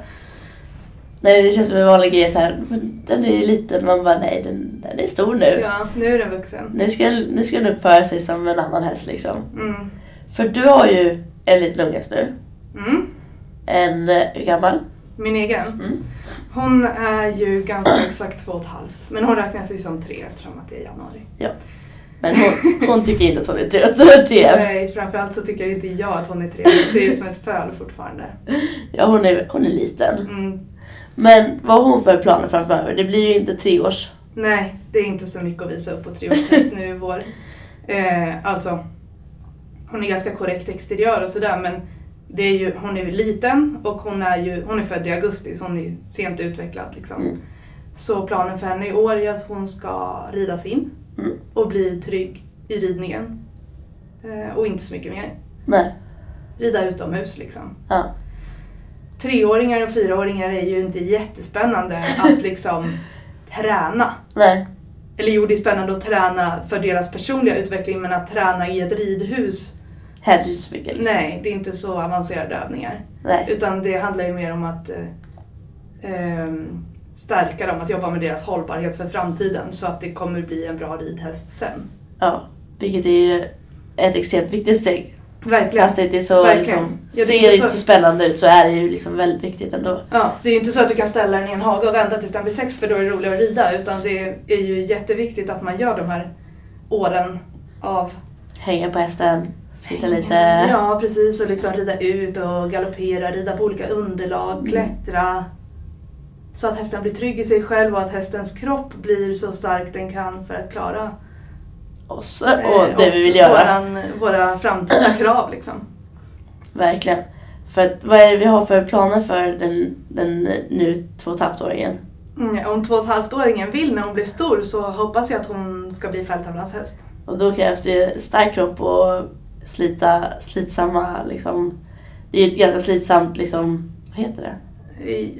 Nej det känns som en vanlig grej såhär, men den är liten. Man bara nej den, den är stor nu. Ja, nu är den vuxen. Nu ska, nu ska den uppföra sig som en annan häst liksom. Mm. För du har ju en liten unghäst nu. Mm. En, eh, hur gammal? Min egen. Mm. Hon är ju ganska exakt två och ett halvt. Men hon räknas ju som tre eftersom att det är januari. Men hon, hon tycker inte att hon är tre. tre. Nej, framförallt så tycker inte jag att hon är tre. Hon ser ut som ett föl fortfarande. Ja hon är, hon är liten. Mm. Men vad har hon för planer framöver? Det blir ju inte tre års. Nej, det är inte så mycket att visa upp på treårstest nu i vår. Eh, alltså, hon är ganska korrekt exteriör och sådär men det är ju, hon är ju liten och hon är ju hon är född i augusti så hon är sent utvecklad. Liksom. Mm. Så planen för henne i år är att hon ska ridas in Mm. och bli trygg i ridningen. Eh, och inte så mycket mer. Nej. Rida utomhus liksom. Ja. Treåringar och fyraåringar är ju inte jättespännande att liksom träna. Nej. Eller jo, det är spännande att träna för deras personliga utveckling men att träna i ett ridhus, Händer inte så mycket liksom. nej, det är inte så avancerade övningar. Nej. Utan det handlar ju mer om att eh, ehm, stärka dem, att jobba med deras hållbarhet för framtiden så att det kommer bli en bra ridhäst sen. Ja. Vilket är ju ett extremt viktigt steg. Verkligen. Fast det inte så, liksom, Ja, det ser inte så- så spännande ut så är det ju liksom väldigt viktigt ändå. Ja, det är ju inte så att du kan ställa den i en hage och vänta tills den blir sex för då är det roligare att rida utan det är ju jätteviktigt att man gör de här åren av Hänga på hästen, sitta lite. Ja, precis. Och liksom rida ut och galoppera, rida på olika underlag, klättra. Så att hästen blir trygg i sig själv och att hästens kropp blir så stark den kan för att klara oss eh, och det oss, vi vill göra. Våran, våra framtida krav liksom. Verkligen. För att, vad är det vi har för planer för den, den nu två och ett halvt åringen? Mm, om två och ett halvt-åringen vill när hon blir stor så hoppas jag att hon ska bli fälttävlanshäst. Och då krävs det stark kropp och slita, slitsamma liksom. Det är ett ganska slitsamt liksom, vad heter det?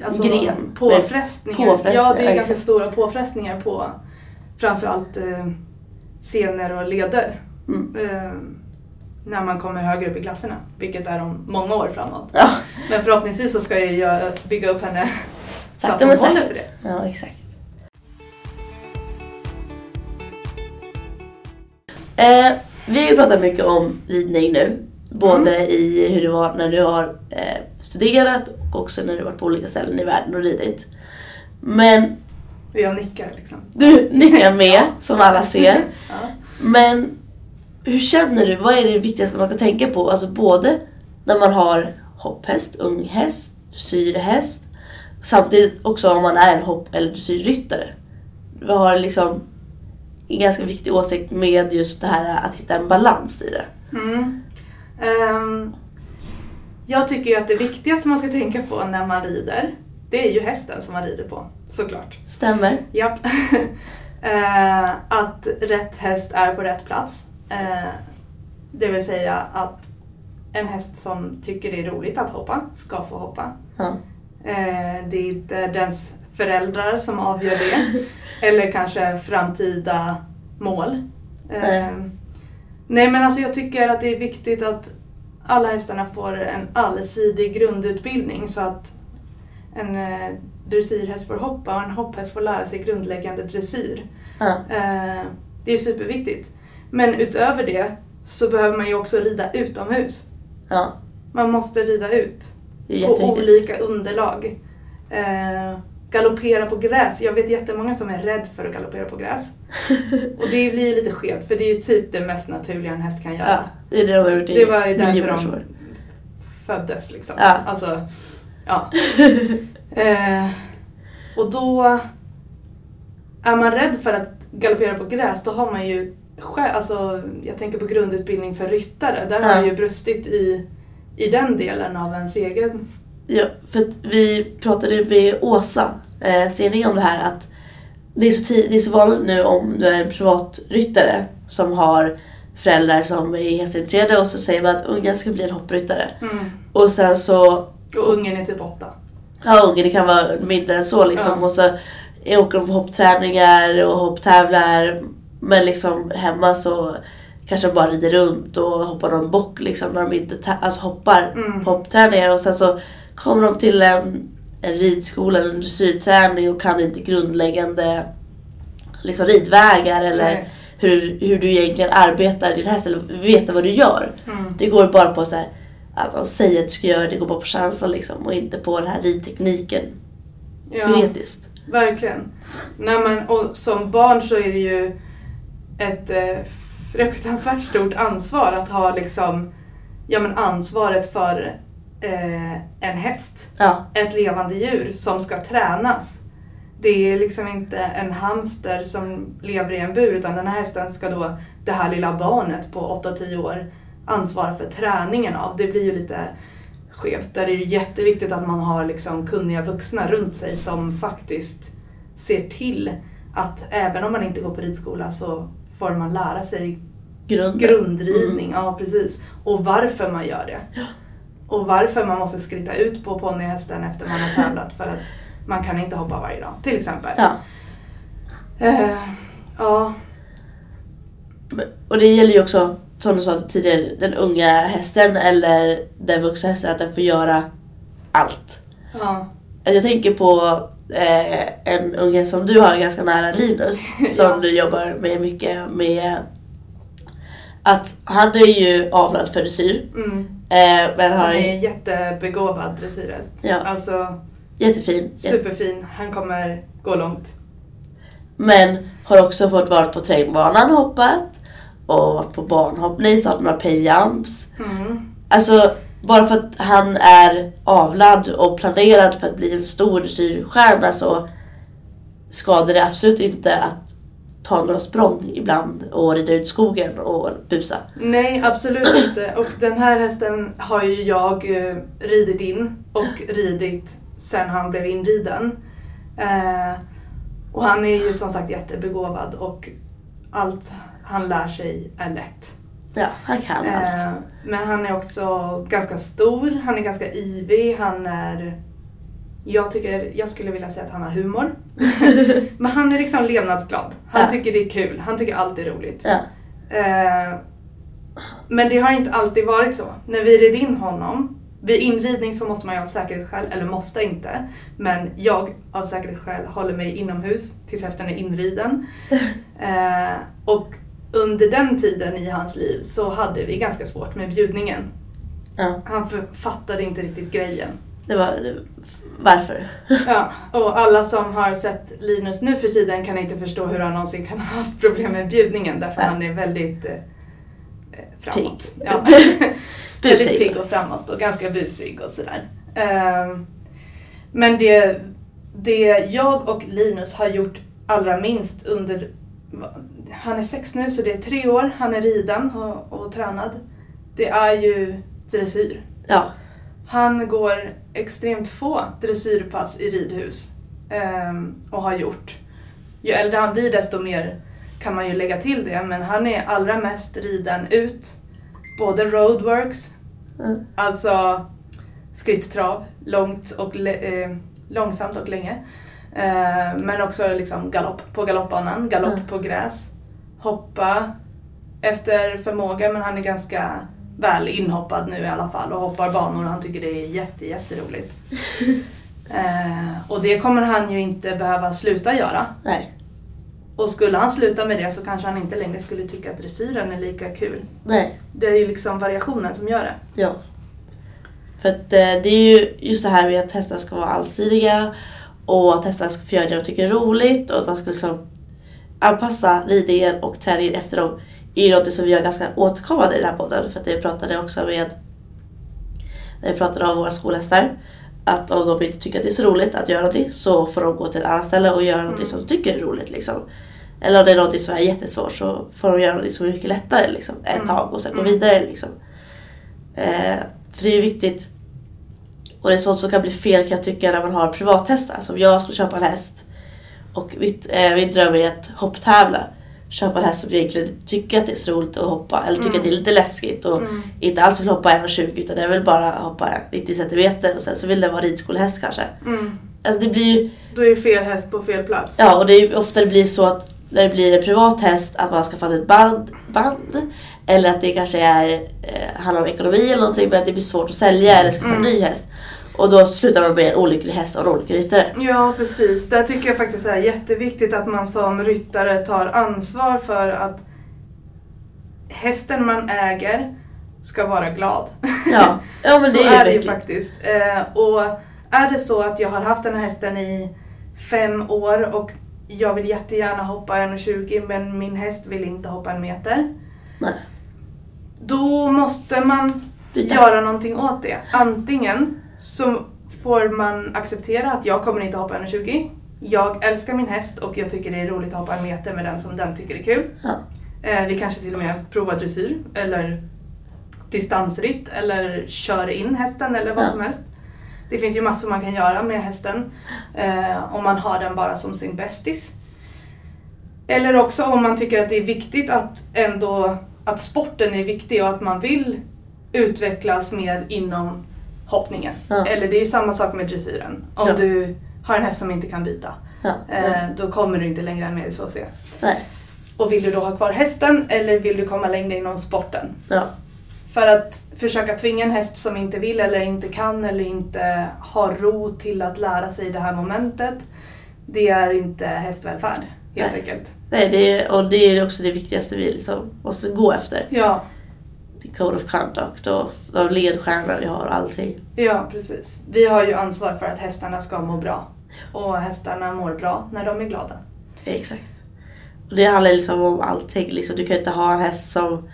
Alltså, Gren. Påfrestningar. Påfrestningar, Ja, det är ganska stora påfrestningar på framförallt eh, scener och leder. Mm. Eh, när man kommer högre upp i klasserna, vilket är om många år framåt. Ja, Men förhoppningsvis så ska jag göra, bygga upp henne så att hon håller för det. Ja, exakt. Eh, vi har ju pratat mycket om ridning nu. Både Mm. i hur det var när du har eh, studerat och också när du varit på olika ställen i världen och ridit. Men jag nickar liksom. du nickar med, som alla ser. Ja. Men hur känner du? Vad är det viktigaste man kan tänka på? Alltså både när man har hopphäst, unghäst, dressyrhäst. Samtidigt också om man är en hopp eller dressyrryttare. Vi har liksom en ganska viktig åsikt med just det här att hitta en balans i det. Mm. Ehm, jag tycker ju att det viktigaste man ska tänka på när man rider, det är ju hästen som man rider på, såklart. Stämmer? Japp. Eh, att rätt häst är på rätt plats. Eh, det vill säga att en häst som tycker det är roligt att hoppa ska få hoppa. Eh, det är inte dens föräldrar som avgör det. eller kanske framtida mål. Eh, Nej. men alltså jag tycker att det är viktigt att alla hästarna får en allsidig grundutbildning så att en eh, dressyrhäst får hoppa och en hopphäst får lära sig grundläggande dressyr. Ja. Eh, det är superviktigt. Men utöver det så behöver man ju också rida utomhus. ja. Man måste rida ut på olika underlag. Eh, galoppera på gräs. Jag vet jättemånga som är rädd för att galoppera på gräs. Och det blir lite skevt för det är ju typ det mest naturliga en häst kan göra. Ja, det de har gjort i Det var ju därför de år. föddes liksom. Ja. Alltså, ja. Eh, och då är man rädd för att galoppera på gräs då har man ju själv, alltså jag tänker på grundutbildning för ryttare. Där har Ja. det ju brustit i, i den delen av ens egen Ja, för att vi pratade med Åsa eh, Stening om det här att det är, så det är så vanligt nu om du är en privatryttare som har föräldrar som är hästintresserade och så säger man att ungen ska bli en hoppryttare. Mm. Och sen så, Och ungen är typ åtta. ja ungen det kan vara mindre än så liksom Ja. och så åker de på hoppträningar och hopptävlar men liksom hemma så kanske de bara rider runt och hoppar någon bock liksom när de inte alltså hoppar Mm. på hoppträningar och sen så kommer de till en, en ridskola eller en dressyrträning och kan inte grundläggande liksom ridvägar eller hur, hur du egentligen arbetar din häst eller veta vad du gör. Mm. Det går bara på så här, att de säger att du ska göra det, det går bara på känslan liksom och inte på den här ridtekniken Ja, teoretiskt. verkligen. Nej, men, och som barn så är det ju ett eh, fruktansvärt stort ansvar att ha liksom, ja, men ansvaret för eh, en häst. Ja, ett levande djur som ska tränas. Det är liksom inte en hamster som lever i en bur utan den här hästen ska då det här lilla barnet på 8-10 år ansvara för träningen av. Det blir ju lite skevt. Där är det jätteviktigt att man har liksom kunniga vuxna runt sig som faktiskt ser till att även om man inte går på ridskola så får man lära sig grunden. grundridning. Ja, precis. Och varför man gör det. Och varför man måste skritta ut på ponnyhästen efter man har tävlat för att man kan inte hoppa varje dag, till exempel. Ja. Eh, ja. Och det gäller ju också, som du sa tidigare, den unga hästen eller den vuxna hästen, att den får göra allt. ja. Att Jag tänker på eh, en unge som du har ganska nära, Linus, som Ja. du jobbar med mycket med. Att han är ju avlad för dressyr. Mm. Eh, men har Han är en jättebegåvad dressyrhäst. Ja. Alltså jättefin. superfin. Han kommer gå långt. Men har också fått vara på terrängbanan hoppat. Och varit på banhoppning, startat några payjumps. Mm. Alltså bara för att han är avlad och planerad för att bli en stor dressyrstjärna så skadar det absolut inte att ta några språng ibland och rida ut skogen och busa. Nej, absolut inte. Och den här hästen har ju jag eh, ridit in och ridit sen han blev inriden. Eh, och han är ju som sagt jättebegåvad och allt han lär sig är lätt. Ja, han kan Eh, allt. men han är också ganska stor, han är ganska ivig, han är Jag, tycker, jag skulle vilja säga att han har humor. Men han är liksom levnadsglad. Han Ja. tycker det är kul. Han tycker allt är roligt. Ja. Eh, men det har inte alltid varit så. När vi red in honom, vid inridning så måste man ju av säkerhetsskäl, eller måste inte, men jag av säkerhetsskäl håller mig inomhus tills hästen är inriden. Eh, och under den tiden i hans liv så hade vi ganska svårt med bjudningen. ja. Han fattade inte riktigt grejen. Det var... Varför? Ja, och alla som har sett Linus nu för tiden kan inte förstå hur han någonsin kan ha haft problem med bjudningen därför Nej. han är väldigt eh, eh, framåt. Pigg. Ja. Väldigt pigg och framåt och ganska busig och sådär. Ehm, men det, det jag och Linus har gjort allra minst under, han är sex nu så det är tre år, han är riden och, och tränad. Det är ju dressyr. Ja. Han går extremt få dressyrpass i ridhus ehm, och har gjort. Ju äldre han blir desto mer kan man ju lägga till det men han är allra mest riden ut. Både roadworks, Mm. alltså skritttrav, långt och eh, långsamt och länge. Eh, men också liksom galopp på galoppbanan, galopp Mm. på gräs. Hoppa efter förmåga men han är ganska väl inhoppad nu i alla fall och hoppar banor han tycker det är jätte, jätteroligt. eh, och det kommer han ju inte behöva sluta göra. Nej. Och skulle han sluta med det så kanske han inte längre skulle tycka att dressyren är lika kul. Nej. Det är ju liksom variationen som gör det. Ja. För att eh, det är ju just det här med att hästar ska vara allsidiga och att hästar ska få göra det de tycker är roligt och att man ska liksom anpassa ridningen och träningen efter dem är ju något som vi gör ganska återkommande i den här podden. För att jag pratade också med, när vi pratade om våra skolhästar, att om de inte tycker att det är så roligt att göra någonting så får de gå till ett annat ställe och göra någonting som de tycker är roligt. Liksom. Eller om det är någonting som är jättesvårt så får de göra någonting som är mycket lättare liksom, ett Mm. tag och sen gå Mm. vidare. Liksom. Eh, för det är ju viktigt. Och det är sånt som kan bli fel kan jag tycka när man har privathästar. Som jag skulle köpa en häst. Och mitt, eh, min dröm är att hopptävla. Köpa en häst som egentligen tycker att det är så roligt att hoppa. Eller tycker Mm. att det är lite läskigt. Och Mm. inte alls vill hoppa 1,20 utan den vill bara hoppa 90 cm. Och sen så vill den vara ridskolehäst kanske. Mm. Alltså det blir ju Då är fel häst på fel plats. Ja, och det är ju ofta det blir så att när det blir en privat häst att man ska fatta ett band, band eller att det kanske är, eh, handlar om ekonomi eller någonting men att det blir svårt att sälja eller skaffa en Mm. ny häst. Och då slutar man med en olycklig häst och en olycklig ryttare. Ja, precis. Där tycker jag faktiskt är jätteviktigt att man som ryttare tar ansvar för att hästen man äger ska vara glad. Ja, ja men så det är, är det ju faktiskt. Eh, och är det så att jag har haft den här hästen i fem år och jag vill jättegärna hoppa 1,20 men min häst vill inte hoppa en meter. Nej. Då måste man Byta. göra någonting åt det. Antingen så får man acceptera att jag kommer inte hoppa 1,20. Jag älskar min häst och jag tycker det är roligt att hoppa en meter med den som den tycker är kul. Ja. Eh, vi kanske till och med provar dressyr eller distansritt eller kör in hästen eller vad Ja. som helst. Det finns ju massor man kan göra med hästen eh, om man har den bara som sin bästis. Eller också om man tycker att det är viktigt att ändå att sporten är viktig och att man vill utvecklas mer inom hoppningen. Ja. Eller det är ju samma sak med dressyren. Om Ja. du har en häst som inte kan byta, eh, då kommer du inte längre än med i 2C. Nej. Och vill du då ha kvar hästen eller vill du komma längre inom sporten? För att försöka tvinga en häst som inte vill eller inte kan eller inte har ro till att lära sig det här momentet. Det är inte hästvälfärd helt Nej. enkelt. Nej, det är, och det är också det viktigaste vi liksom måste gå efter. Ja, Code of Conduct och de ledstjärnor vi har och allting. ja precis. Vi har ju ansvar för att hästarna ska må bra. Och hästarna mår bra när de är glada. Exakt. Och det handlar liksom om allting. Liksom, du kan inte ha en häst som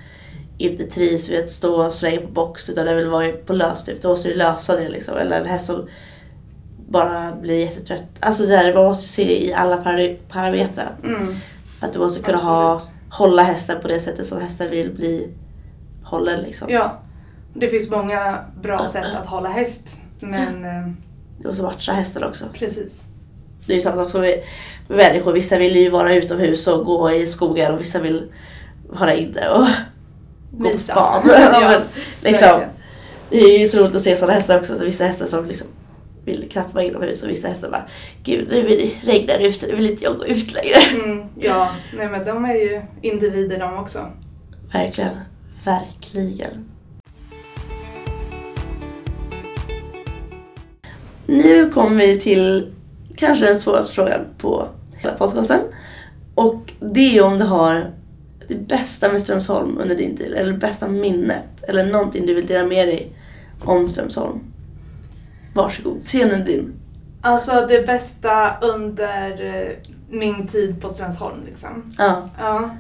inte trivs vid att stå och slänga på box utan den vill vara på lösdrift. Då måste du lösa det liksom. Eller en häst som bara blir jättetrött. Alltså det där, man måste se i alla para- parametrar. Att, Mm. att du måste kunna ha, hålla hästen på det sättet som hästen vill bli hållen liksom. Ja, det finns många bra sätt att hålla häst. Men Du måste matcha hästen också. precis. Det är ju samma sak som med, människor. Vissa vill ju vara utomhus och gå i skogen och vissa vill vara inne och gå på span. Ja, liksom, verkligen. det är ju så roligt att se sådana hästar också. Så vissa hästar som liksom vill knappt vara inomhus och vissa hästar bara Gud, nu vill det regnar ute, nu vill inte jag gå ut längre. Mm, ja, nej men de är ju individer de också. Verkligen, verkligen. Nu kommer vi till kanske den svåraste frågan på hela podcasten. Och det är om du har det bästa med Strömsholm under din tid, eller det bästa minnet, eller någonting du vill dela med dig om Strömsholm. Varsågod, scenen din. Alltså det bästa under eh, min tid på Strömsholm liksom. Ja, Ja.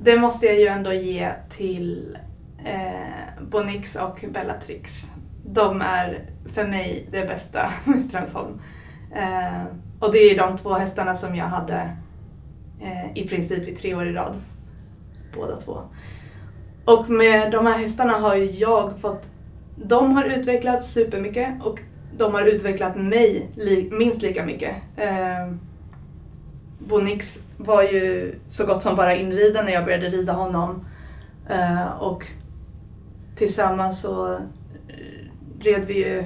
Det måste jag ju ändå ge till eh, Bonix och Bellatrix. De är för mig det bästa med Strömsholm. Eh, och det är de två hästarna som jag hade eh, i princip i tre år i rad. Båda två. Och med de här hästarna har ju jag fått... De har utvecklats supermycket och de har utvecklat mig li, minst lika mycket. Eh, Bonix var ju så gott som bara inriden när jag började rida honom. Eh, och tillsammans så eh, red vi ju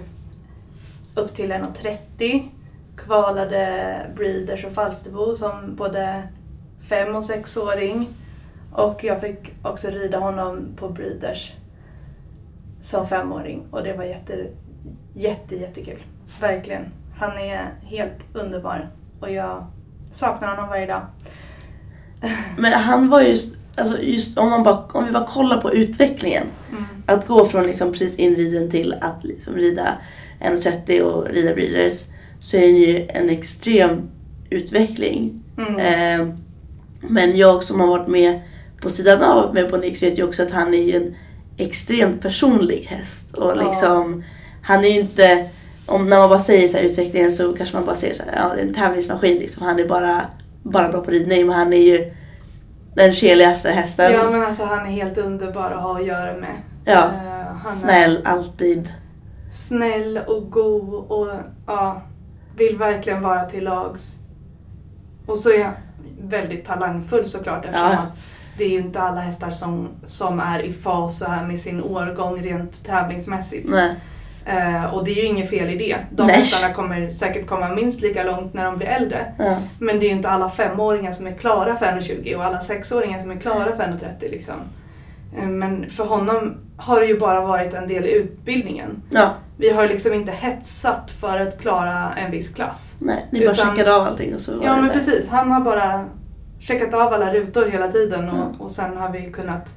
upp till 1,30. Kvalade breeders och Falsterbo som både fem och sexåring. Och jag fick också rida honom på breeders som femåring och det var jätte, jätte, jättekul. Verkligen. Han är helt underbar och jag saknar honom varje dag. men han var ju, alltså just om, man bara, om vi bara kollar på utvecklingen. Mm. Att gå från liksom precis inriden till att liksom rida 1,30 och rida breeders så är det ju en extrem utveckling. Mm. Eh, men jag som har varit med på sidan av med på Nix vet ju också att han är ju en extremt personlig häst. Och Ja. liksom, han är ju inte, om, när man bara säger så här, utvecklingen så kanske man bara säger så här, ja det är en tävlingsmaskin liksom. Han är bara, bara bra på ridning men han är ju den keligaste hästen. Ja men alltså han är helt underbar att ha att göra med. Ja. Eh, han är Snäll, alltid. snäll och god och ja, vill verkligen vara till lags. Och så är han väldigt talangfull såklart eftersom Ja. det är ju inte alla hästar som, som är i fas så här med sin årgång rent tävlingsmässigt. Nej. Eh, och det är ju inget fel i det. De hästarna kommer säkert komma minst lika långt när de blir äldre. Ja. Men det är ju inte alla femåringar som är klara för 1,20 och alla sexåringar som är klara för 1,30 liksom. Eh, Men för honom har det ju bara varit en del i utbildningen. ja. Vi har liksom inte hetsat för att klara en viss klass. Nej, ni bara Utan- checkade av allting och så var Ja det men där. precis, han har bara checkat av alla rutor hela tiden och, Ja. och sen har vi kunnat...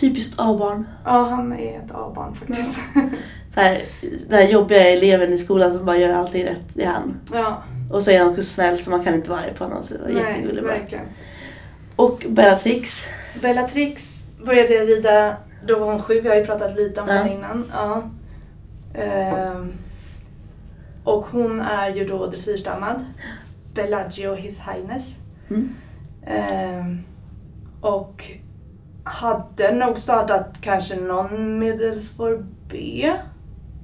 Typiskt A-barn. Ja, han är ett A-barn faktiskt. Så här, den här jobbiga eleven i skolan som bara gör allting rätt, det är han. Ja, Och så är han också snäll så man kan inte vara arg på honom. Så det var nej, jättegullig verkligen. Och Bellatrix. Bellatrix började rida, då var hon sju, vi har ju pratat lite om Ja. henne innan. Ja. Ehm, och hon är ju då dressyrstammad. Bellagio His Highness. Mm. Ehm, och hade nog startat kanske någon medelsvår B.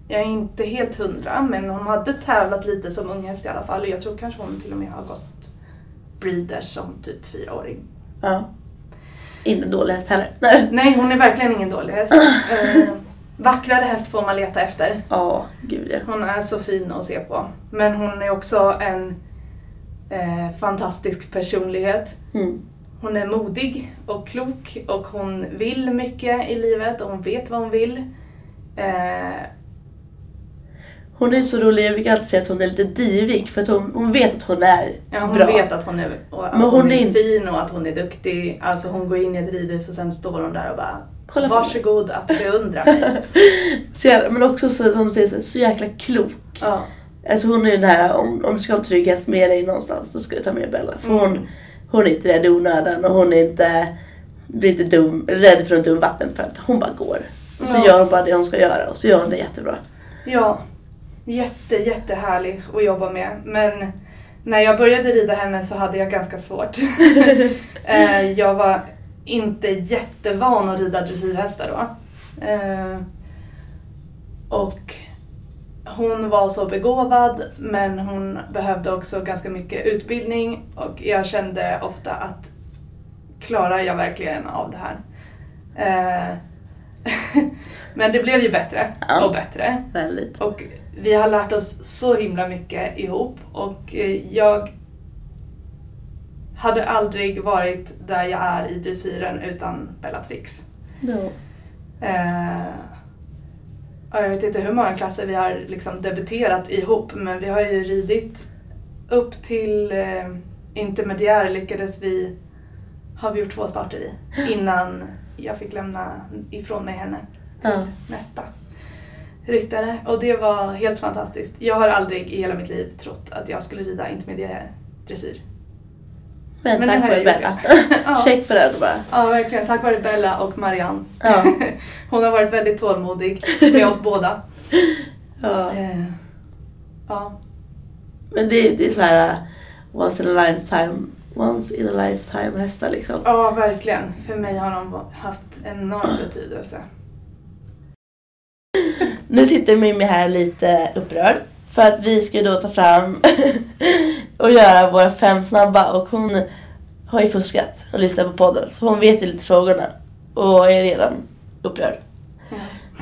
Jag är inte helt hundra, men hon hade tävlat lite som unghäst i alla fall. Och jag tror kanske hon till och med har gått breeders som typ fyraåring. Ja. Inte dålig häst heller. Nej. Nej, hon är verkligen ingen dålig häst. Eh, vackrare häst får man leta efter. Ja, gud ja. Hon är så fin att se på. Men hon är också en eh, fantastisk personlighet. Mm. Hon är modig och klok och hon vill mycket i livet och hon vet vad hon vill. Eh, Hon är så rolig, jag brukar alltid säga att hon är lite divig för att hon, hon vet att hon är ja, hon bra. vet att hon är, att Men hon hon är in- fin och att hon är duktig. Alltså hon går in i ett ridhus och sen står hon där och bara Kolla. Varsågod att beundra mig. Så jävla, men också så att hon säger så, så jäkla klok. ja. Alltså hon är ju den här, om, om du ska ha en trygg häst med dig någonstans då ska du ta med Bella. För Mm. hon, hon är inte rädd i onödan och hon är inte, blir inte dum, rädd för en dum vattenpöl. Hon bara går. Och så Ja. gör hon bara det hon ska göra och så gör hon det jättebra. Ja, jätte, jättehärlig att jobba med. Men när jag började rida henne så hade jag ganska svårt. Eh, jag var inte jättevan att rida dressyrhästar då. Eh, Och hon var så begåvad men hon behövde också ganska mycket utbildning och jag kände ofta att klarar jag verkligen av det här? Eh, men det blev ju bättre Ja. och bättre. Väldigt. Och vi har lärt oss så himla mycket ihop och eh, jag hade aldrig varit där jag är i dressyren utan Bellatrix. Ja. Eh, jag vet inte hur många klasser vi har liksom debuterat ihop men vi har ju ridit upp till eh, intermediär lyckades vi, har vi gjort två starter i innan jag fick lämna ifrån mig henne till Ja. nästa ryttare och det var helt fantastiskt. Jag har aldrig i hela mitt liv trott att jag skulle rida intermediär dressyr. Men, Men tack vare Bella. Ja. Check på den bara. Ja, verkligen. Tack vare Bella och Marianne. Ja. Hon har varit väldigt tålmodig med oss båda. ja. Eh, Ja, Men det, det är så här uh, once in a lifetime, once in a lifetime hästar liksom. ja, verkligen. För mig har de haft enorm betydelse. Nu sitter Mimmi här lite upprörd. För att vi ska då ta fram och göra våra fem snabba och hon har ju fuskat och lyssnat på podden så hon vet ju lite frågorna och är redan upprörd.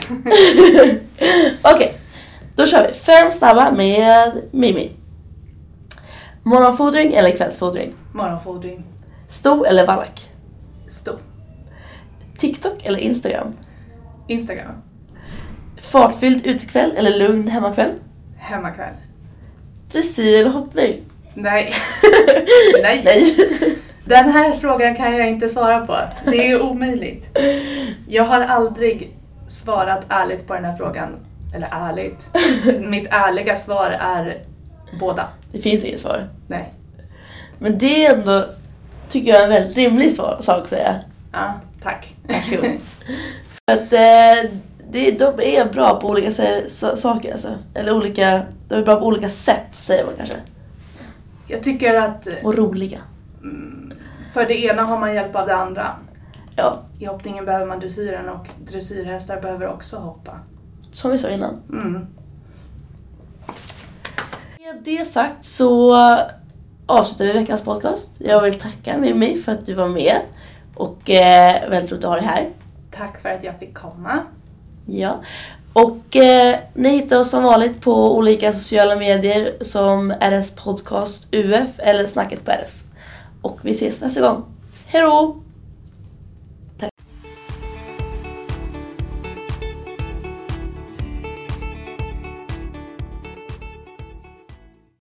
Okej, då kör vi. Fem snabba med Mimmi. Morgonfodring eller kvällsfodring? Morgonfodring. Sto eller vallack? Stor. TikTok eller Instagram? Instagram. Fartfylld utekväll eller lugn hemmakväll? Hemmakväll. Dressyr eller hoppning? Nej. Nej. Nej. Den här frågan kan jag inte svara på. Det är omöjligt. Jag har aldrig svarat ärligt på den här frågan. Eller ärligt. Mitt ärliga svar är båda. Det finns inget svar. Nej. Men det är ändå, tycker jag, en väldigt rimlig svar, sak att säga. Ja, tack. Varsågod. För att eh, det, de är bra på olika saker alltså. Eller olika, de är bra på olika sätt säger man kanske. Jag tycker att Och roliga. mm, för det ena har man hjälp av det andra. Ja, I hoppningen behöver man dressyren och dressyrhästar behöver också hoppa. som vi sa innan. Mm. Med det sagt så avslutar vi veckans podcast. Jag vill tacka Mimmi för att du var med. Och eh, väldigt roligt att ha dig här. Tack för att jag fick komma. Ja. Och eh, ni hittar oss som vanligt på olika sociala medier som RS Podcast UF eller Snacket på RS. Och vi ses nästa gång. Hej då!